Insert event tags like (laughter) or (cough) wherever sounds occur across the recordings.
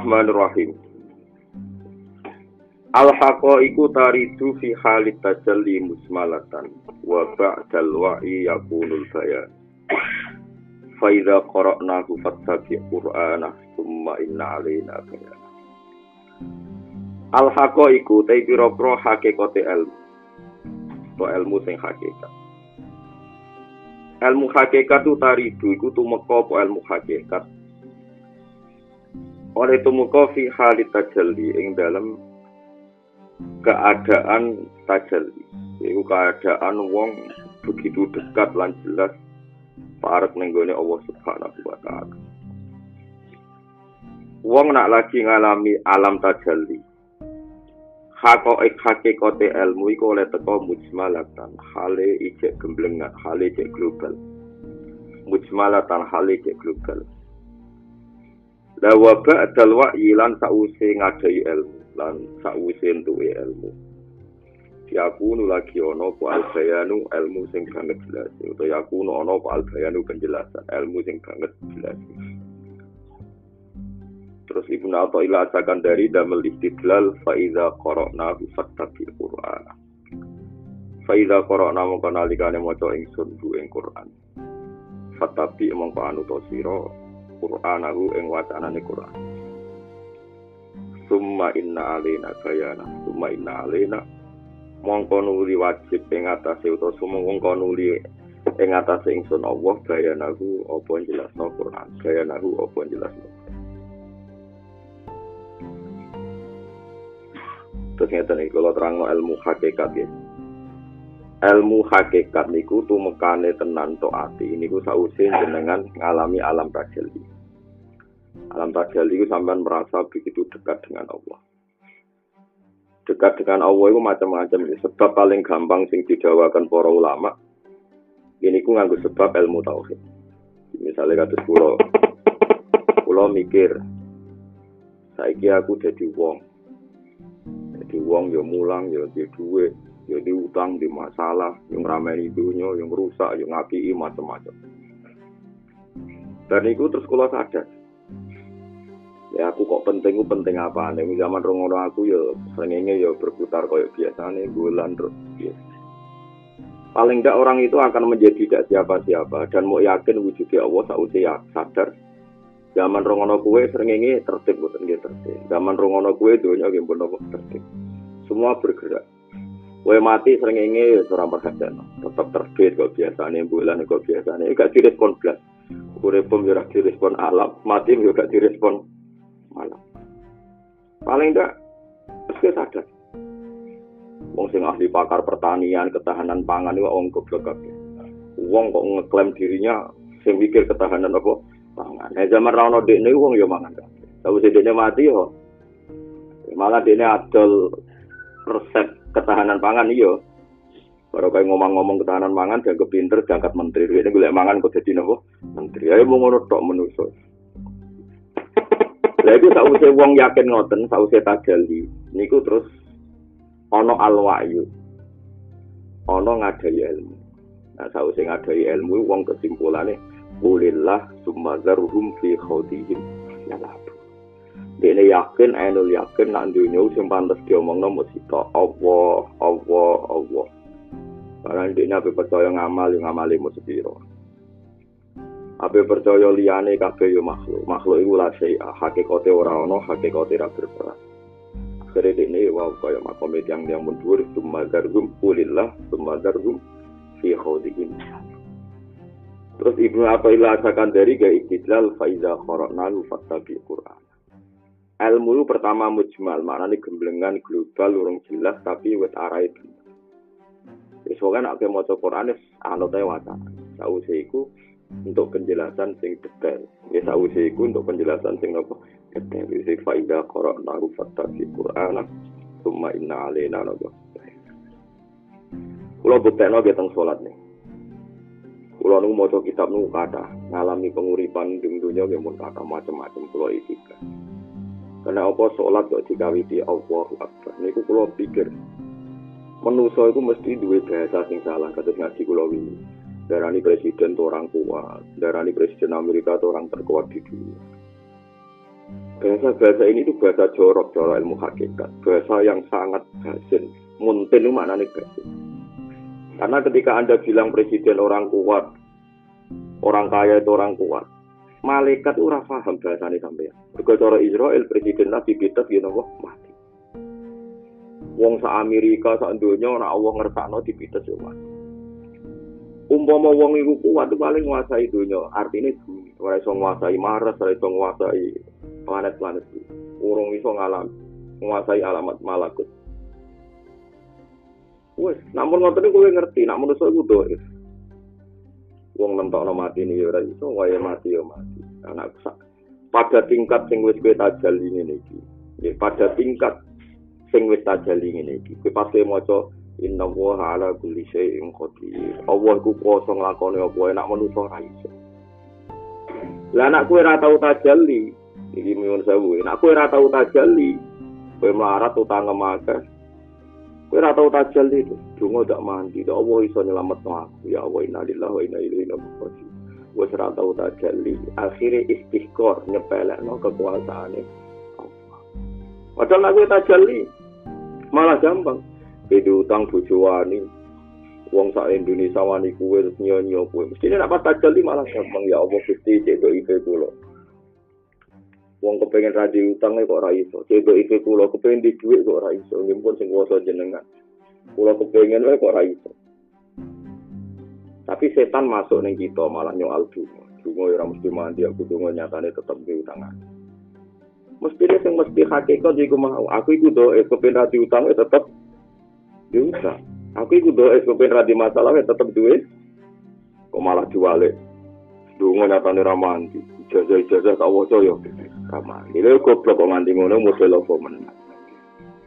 Bismillahirrahmanirrahim. Al-haqa iku taridu fi halit tajalli musmalatan wa ba'dal wa'i yakunul bayan. Fa idza qara'nahu fattabi' qur'ana summa inna alaina bayan. Al-haqa iku pira-pira hakikate ilmu. To ilmu sing hakikat. Ilmu hakikat tu taridu iku tumeka ilmu hakikat. Oleh tumeka fi halit tajalli ing dalam keadaan tajalli. Itu keadaan wong begitu dekat lan jelas parek nenggone Allah Subhanahu wa taala. Wong nak lagi ngalami alam tajalli hakoik hakikote ilmu iku oleh teko mujmalatan hale ijek gemblengan hale ijek global. Mujmalatan hale ijek global La waba adal wa'yi lan sa'use ngadai ilmu lan sa'use entuke ilmu. Yakunu lagi ono po albayanu ilmu sing banget jelas. Atau yakunu ono po albayanu penjelasan ilmu sing banget jelas. Terus Ibnu Athaillah asakan dari damel istidlal faiza korokna fattabil Qur'an. Faiza korokna mongko nalikane maca ingsun ing Qur'an. Fattabi mongko anu to sira Qur'anahu ing wacanane Qur'an. Summa inna alina bayana, summa inna alina mongko nuli wajib ing atase utawa sumangka nuli ing atase ingsun Allah bayanahu apa jelasno Qur'an, bayanahu apa jelasno. Terus ngeten iki kalau terangno ilmu hakikat ya. ilmu hakikat niku tumekane tenan to ati niku sause jenengan ngalami alam tajalli. Alam tajalli itu sampean merasa begitu dekat dengan Allah. Dekat dengan Allah itu macam-macam. Sebab paling gampang sing didawakan para ulama ini ku nganggo sebab ilmu tauhid. Misalnya kata pulau, pulau mikir, saiki aku jadi wong, jadi wong ya mulang ya di duit, jadi utang di masalah, yang ramai dunia, yang rusak, yang ngaki macam-macam. Dan itu terus kalau sadar, ya aku kok penting penting apa nih zaman rongono aku ya senengnya ya berputar kayak biasa nih bulan terus. Ya. paling enggak orang itu akan menjadi tidak siapa-siapa dan mau yakin wujudnya Allah sausi ya sadar. Zaman rongono kue senengnya tertib bukan gitu tertib. Zaman rongono kue dunia game pun tertib. Semua bergerak. Kue mati senengnya seorang perhatian tetap terbit kok biasa nih bulan kok biasa nih gak direspon belas Uripum ya direspon alam, mati juga direspon malam. Paling enggak, terus sadar. Wong sing ahli pakar pertanian, ketahanan pangan itu wong goblok kabeh. Wong kok ngeklaim dirinya sing mikir ketahanan apa pangan. Nah, zaman ra ono dekne wong ya mangan. Tapi dekne mati yo malah dekne adol resep ketahanan pangan iya. Baru kayak ngomong-ngomong ketahanan pangan, dianggap pinter, diangkat menteri. Ini gue mangan kok jadi nopo menteri. Ayo mau ngono tok menusuk. Lah itu sause wong yakin ngoten, sause tajali. Niku terus ana alwahyu. Ana ngadai ilmu. Nah, sause ngadai ilmu wong kesimpulane Ulillah summa zarhum fi khawdihim yalabu. Dene yakin, ainul yakin, nak dunia sing pantes diomongno mesti tok Allah, Allah, Allah. Karena dia nabi percaya ngamal, ngamali mesti sepiro. Abe percaya liyane kabeh yo makhluk. Makhluk iku la syai'a, hakikate ora ana, hakikate ra berperan. Akhire dene wow kaya makom yang yang mundur sumadarhum ulillah sumadarhum fi khawdihim. Terus Ibnu Athaillah asakan dari gaya istidlal faiza qara'nahu fattabi Qur'an. Ilmu pertama mujmal, maknanya gemblengan global urung jelas tapi wis arai bener. Wis kan nek maca Qur'an wis anote wacana. Sause iku untuk penjelasan sing detail. Ya sause iku untuk penjelasan sing apa? Detail. Wis faiza qara'nahu fattabi Qur'an. Summa inna alaina napa. Kulo buktekno ge teng salat nih. Kulo nu maca kitab nu kata ngalami penguripan di dunia yang pun kata macam-macam kulo iki. Karena apa sholat kok dikawiti Allahu Akbar. Niku kulo pikir menuso itu mesti duwe bahasa sing salah kados ngaji kulo wingi. Darani presiden tuh orang kuat, darani presiden Amerika tuh orang terkuat di dunia. bahasa-bahasa ini itu bahasa jorok jorok ilmu hakikat. Bahasa yang sangat basin. Muntin itu mana nih basin. Karena ketika anda bilang presiden orang kuat orang kaya itu orang kuat malaikat itu ora paham ini sampai ya cara Israel presiden nabi kita gitu wah mati. Wong sa Amerika sa dunia orang Allah ngersakno di kita semua umpama wong iku kuat paling nguasai dunia artinya bumi ora iso nguasai Mars ora iso nguasai planet-planet. Urung iso ngalam menguasai alamat malakut. Wes, namun ngoten kowe ngerti, nak manusa iku doif. Wong nentokno mati ini ora iso, wae mati yo mati. Anak sak pada tingkat sing wis kowe tajali ngene iki. Ya, pada tingkat sing wis tajali ngene iki. Kowe pasti maca Inna wa ala kulli syai'in qadir. Allah ku kuasa nglakoni apa enak manusa ora iso. Lah anak kowe ora tau tajalli, Iki miun sewu. Nek kowe ora tau tajalli, kowe melarat utang akeh. Kowe ora tau tajalli. Dungo dak mandi, dak Allah iso nyelametno aku. Ya Allah inna lillahi wa inna ilaihi raji'un. Wes ora tau tajalli, akhire istihqar nyepelekno kekuasaane Allah. Padahal nek tajalli malah gampang. Beda utang bojo wani, wong sak Indonesia wani kuwe terus nyanyi kuwe. Mesti nek pas tajalli malah gampang ya Allah Gusti cek do ife kula. wong kepengen radi utang kok ora iso. Cedok iki kula kepengen di dhuwit kok ora iso. Nggih pun sing kuwasa jenengan. Kula kepengen wae kok ora iso. Tapi setan masuk ning kita malah nyoal dungo. Dungo ora mesti mandi aku dungo nyatane tetep di utangan. Mesti sing mesti hakikat iku mau. Aku iku doa kepengen radi utang tetep diutang. Aku iku doa kepengen radi masalah tetep duit. Kok malah diwale. Dungo nyatane ra mandi. Ijazah-ijazah tak waca yo. kamar. Ini goblok kok nganti ngono model apa men.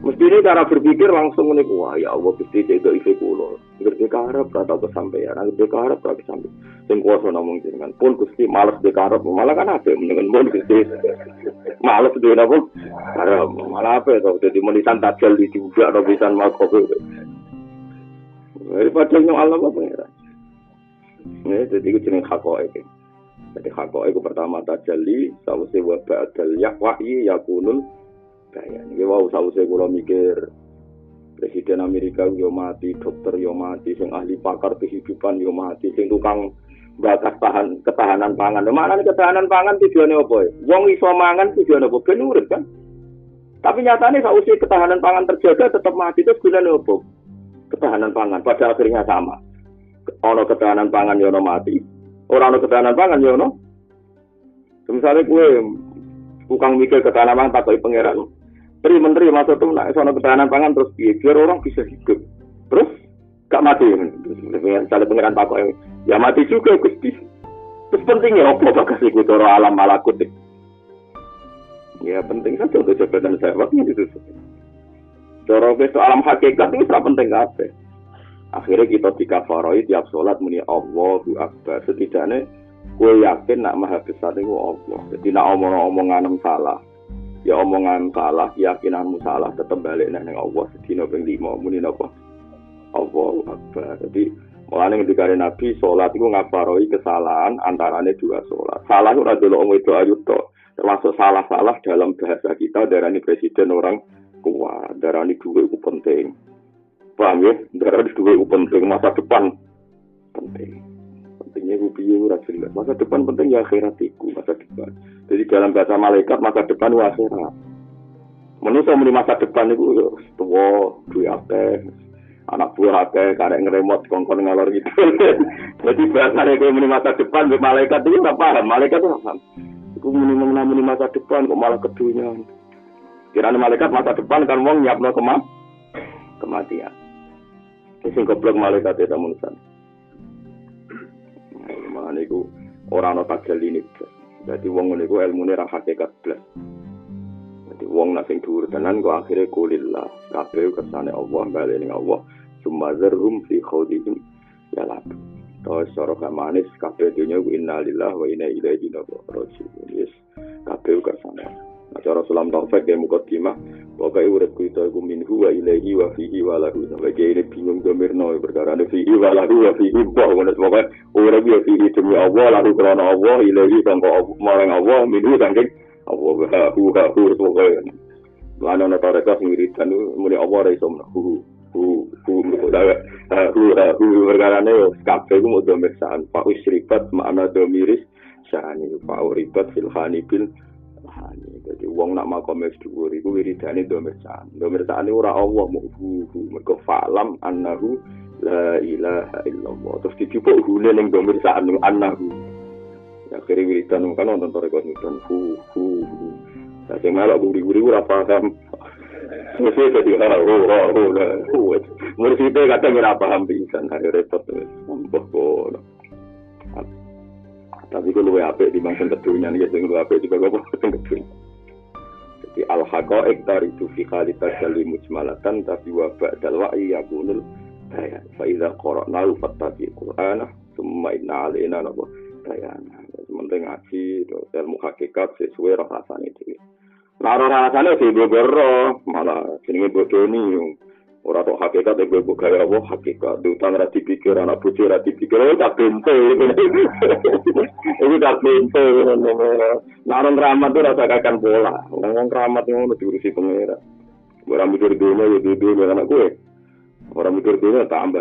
Mesti ini cara berpikir langsung ini wah ya Allah pasti itu ife kulo. Ngerti karep kata kesampaian, ngerti karep kata kesampaian. Sing kuasa namung jenengan pun gusti males di karep malah kan apa mendingan pun gusti males di apa karep malah apa itu jadi menitan tajal di juga atau bisa mau kopi. Daripada nyong apa pengira. Ini jadi itu jeneng hakok itu. Jadi hakok itu pertama tajalli, sausi wa ba'dal yak wahyi yakunul kaya. Ini wow sausi kula mikir Presiden Amerika yo mati, dokter yo mati, sing ahli pakar kehidupan yo mati, sing tukang bakas tahan ketahanan pangan. Mana ketahanan pangan tujuannya apa ya? Wong iso mangan tujuannya apa? Ben urip kan? Tapi nyatanya sausi ketahanan pangan terjaga tetap mati itu gunanya apa? Ketahanan pangan pada akhirnya sama. Ono ketahanan pangan yo mati, Orang ada ketahanan pangan ya no. Misalnya gue tukang mikir ketahanan pangan tak pangeran. Menteri menteri masuk tuh nak soal ketahanan pangan terus biar orang bisa hidup. Terus gak mati. Misalnya pangeran tak ya mati juga gusti. Terus pentingnya apa bagas iku cara alam malakut Ya penting saja untuk jabatan saya waktu itu. Cara alam hakikat itu penting apa? akhirnya kita dikafaroi tiap sholat muni Allahu Akbar. Setidaknya gue yakin nak maha besar itu Allah. Jadi nak omong-omongan salah. Ya omongan salah keyakinanmu salah tetap balik nang Allah. Sedina ping lima muni napa? Allahu Akbar. Jadi mulane ketika Nabi sholat itu ngafaroi kesalahan antaranya dua sholat. Salah itu ora delok itu ayu termasuk salah-salah dalam bahasa kita darani presiden orang kuat darani dua itu penting Paham ya? Darah di dua itu penting, masa depan penting. Pentingnya itu biu jelas. Masa depan penting ya akhirat itu, masa depan. Jadi dalam bahasa malaikat masa depan itu akhirat. Manusia muni masa depan itu ya, tua, dua akeh, anak buah akeh, karek ngeremot, kongkong ngalor gitu. (laughs) Jadi bahasa itu muni masa depan, malaikat itu paham, malaikat itu. Itu muni muni masa depan, kok malah kedunya. Kira malaikat masa depan kan wong nyiapno kema kematian. sing goblok malaikat ya tamun san. Mana niku ora ana tajal ini. Jadi wong ngene iku ilmune ra hakikat blas. Jadi wong nak sing dhuwur tenan kok akhire kulillah. Kabeh kersane Allah bali ning Allah. Sumazarhum fi khawdihim ya lab. Gak manis kabeh dunya ku innalillahi wa inna ilaihi raji'un. Yes. Kabeh kersane. Cara sulam taufik ya mukadimah Pokoknya urip kita iku minhu wa ilaihi wa fihi wa lahu. Sampai kayak ini bingung gamirno Perkara ada fihi wa lahu wa fihi Boh, pokoknya urip ya fihi demi Allah Lalu kerana Allah, ilaihi sangka marang Allah Minhu sangking Allah hu ha hu pokoke Mana ana tarekat sing wiridan muni apa ora iso hu hu hu hu hu perkarane yo kabeh ku mau domirsaan pak usribat makna domiris sani pak uribat fil bil hani jadi wong nak makom dhuwur iku wiridane domirsaan domirsaan ora Allah mau hu hu mergo falam annahu la ilaha illallah. Terus dijupuk hune ning domirsaan annahu. Akhirnya wiridan kan nonton tarekat nonton hu hu Nah, sing melok guri-guri ora paham. Mesti dadi ora ora ora. Murid kadang ora paham pisan, hari repot. Mbok Tapi kalau luwe apik di mangsa kedunya nih, sing luwe apik juga gue (laughs) sing kedunya. Jadi al haqaiq itu fi khalita kali mujmalatan tapi wa ba'dal wa'i yakunul bayan. Fa idza qara'na fattabi qur'ana summa inna alaina napa bayana. Sementing ngaji, ilmu hakikat sesuai rasane dhewe. Nah, rasane sing gogoro, malah jenenge bodoni. Ora tok hakikat e gue gaya apa hakikat. Utang ra dipikir anak bojo ra dipikir oh tak bento. Iku tak bento. Nah, orang keramat tuh rasa kakan pola. Orang keramat ngono diurusi pengira. Orang mikir dunia ya dunia anak gue. Orang mikir dunia tambah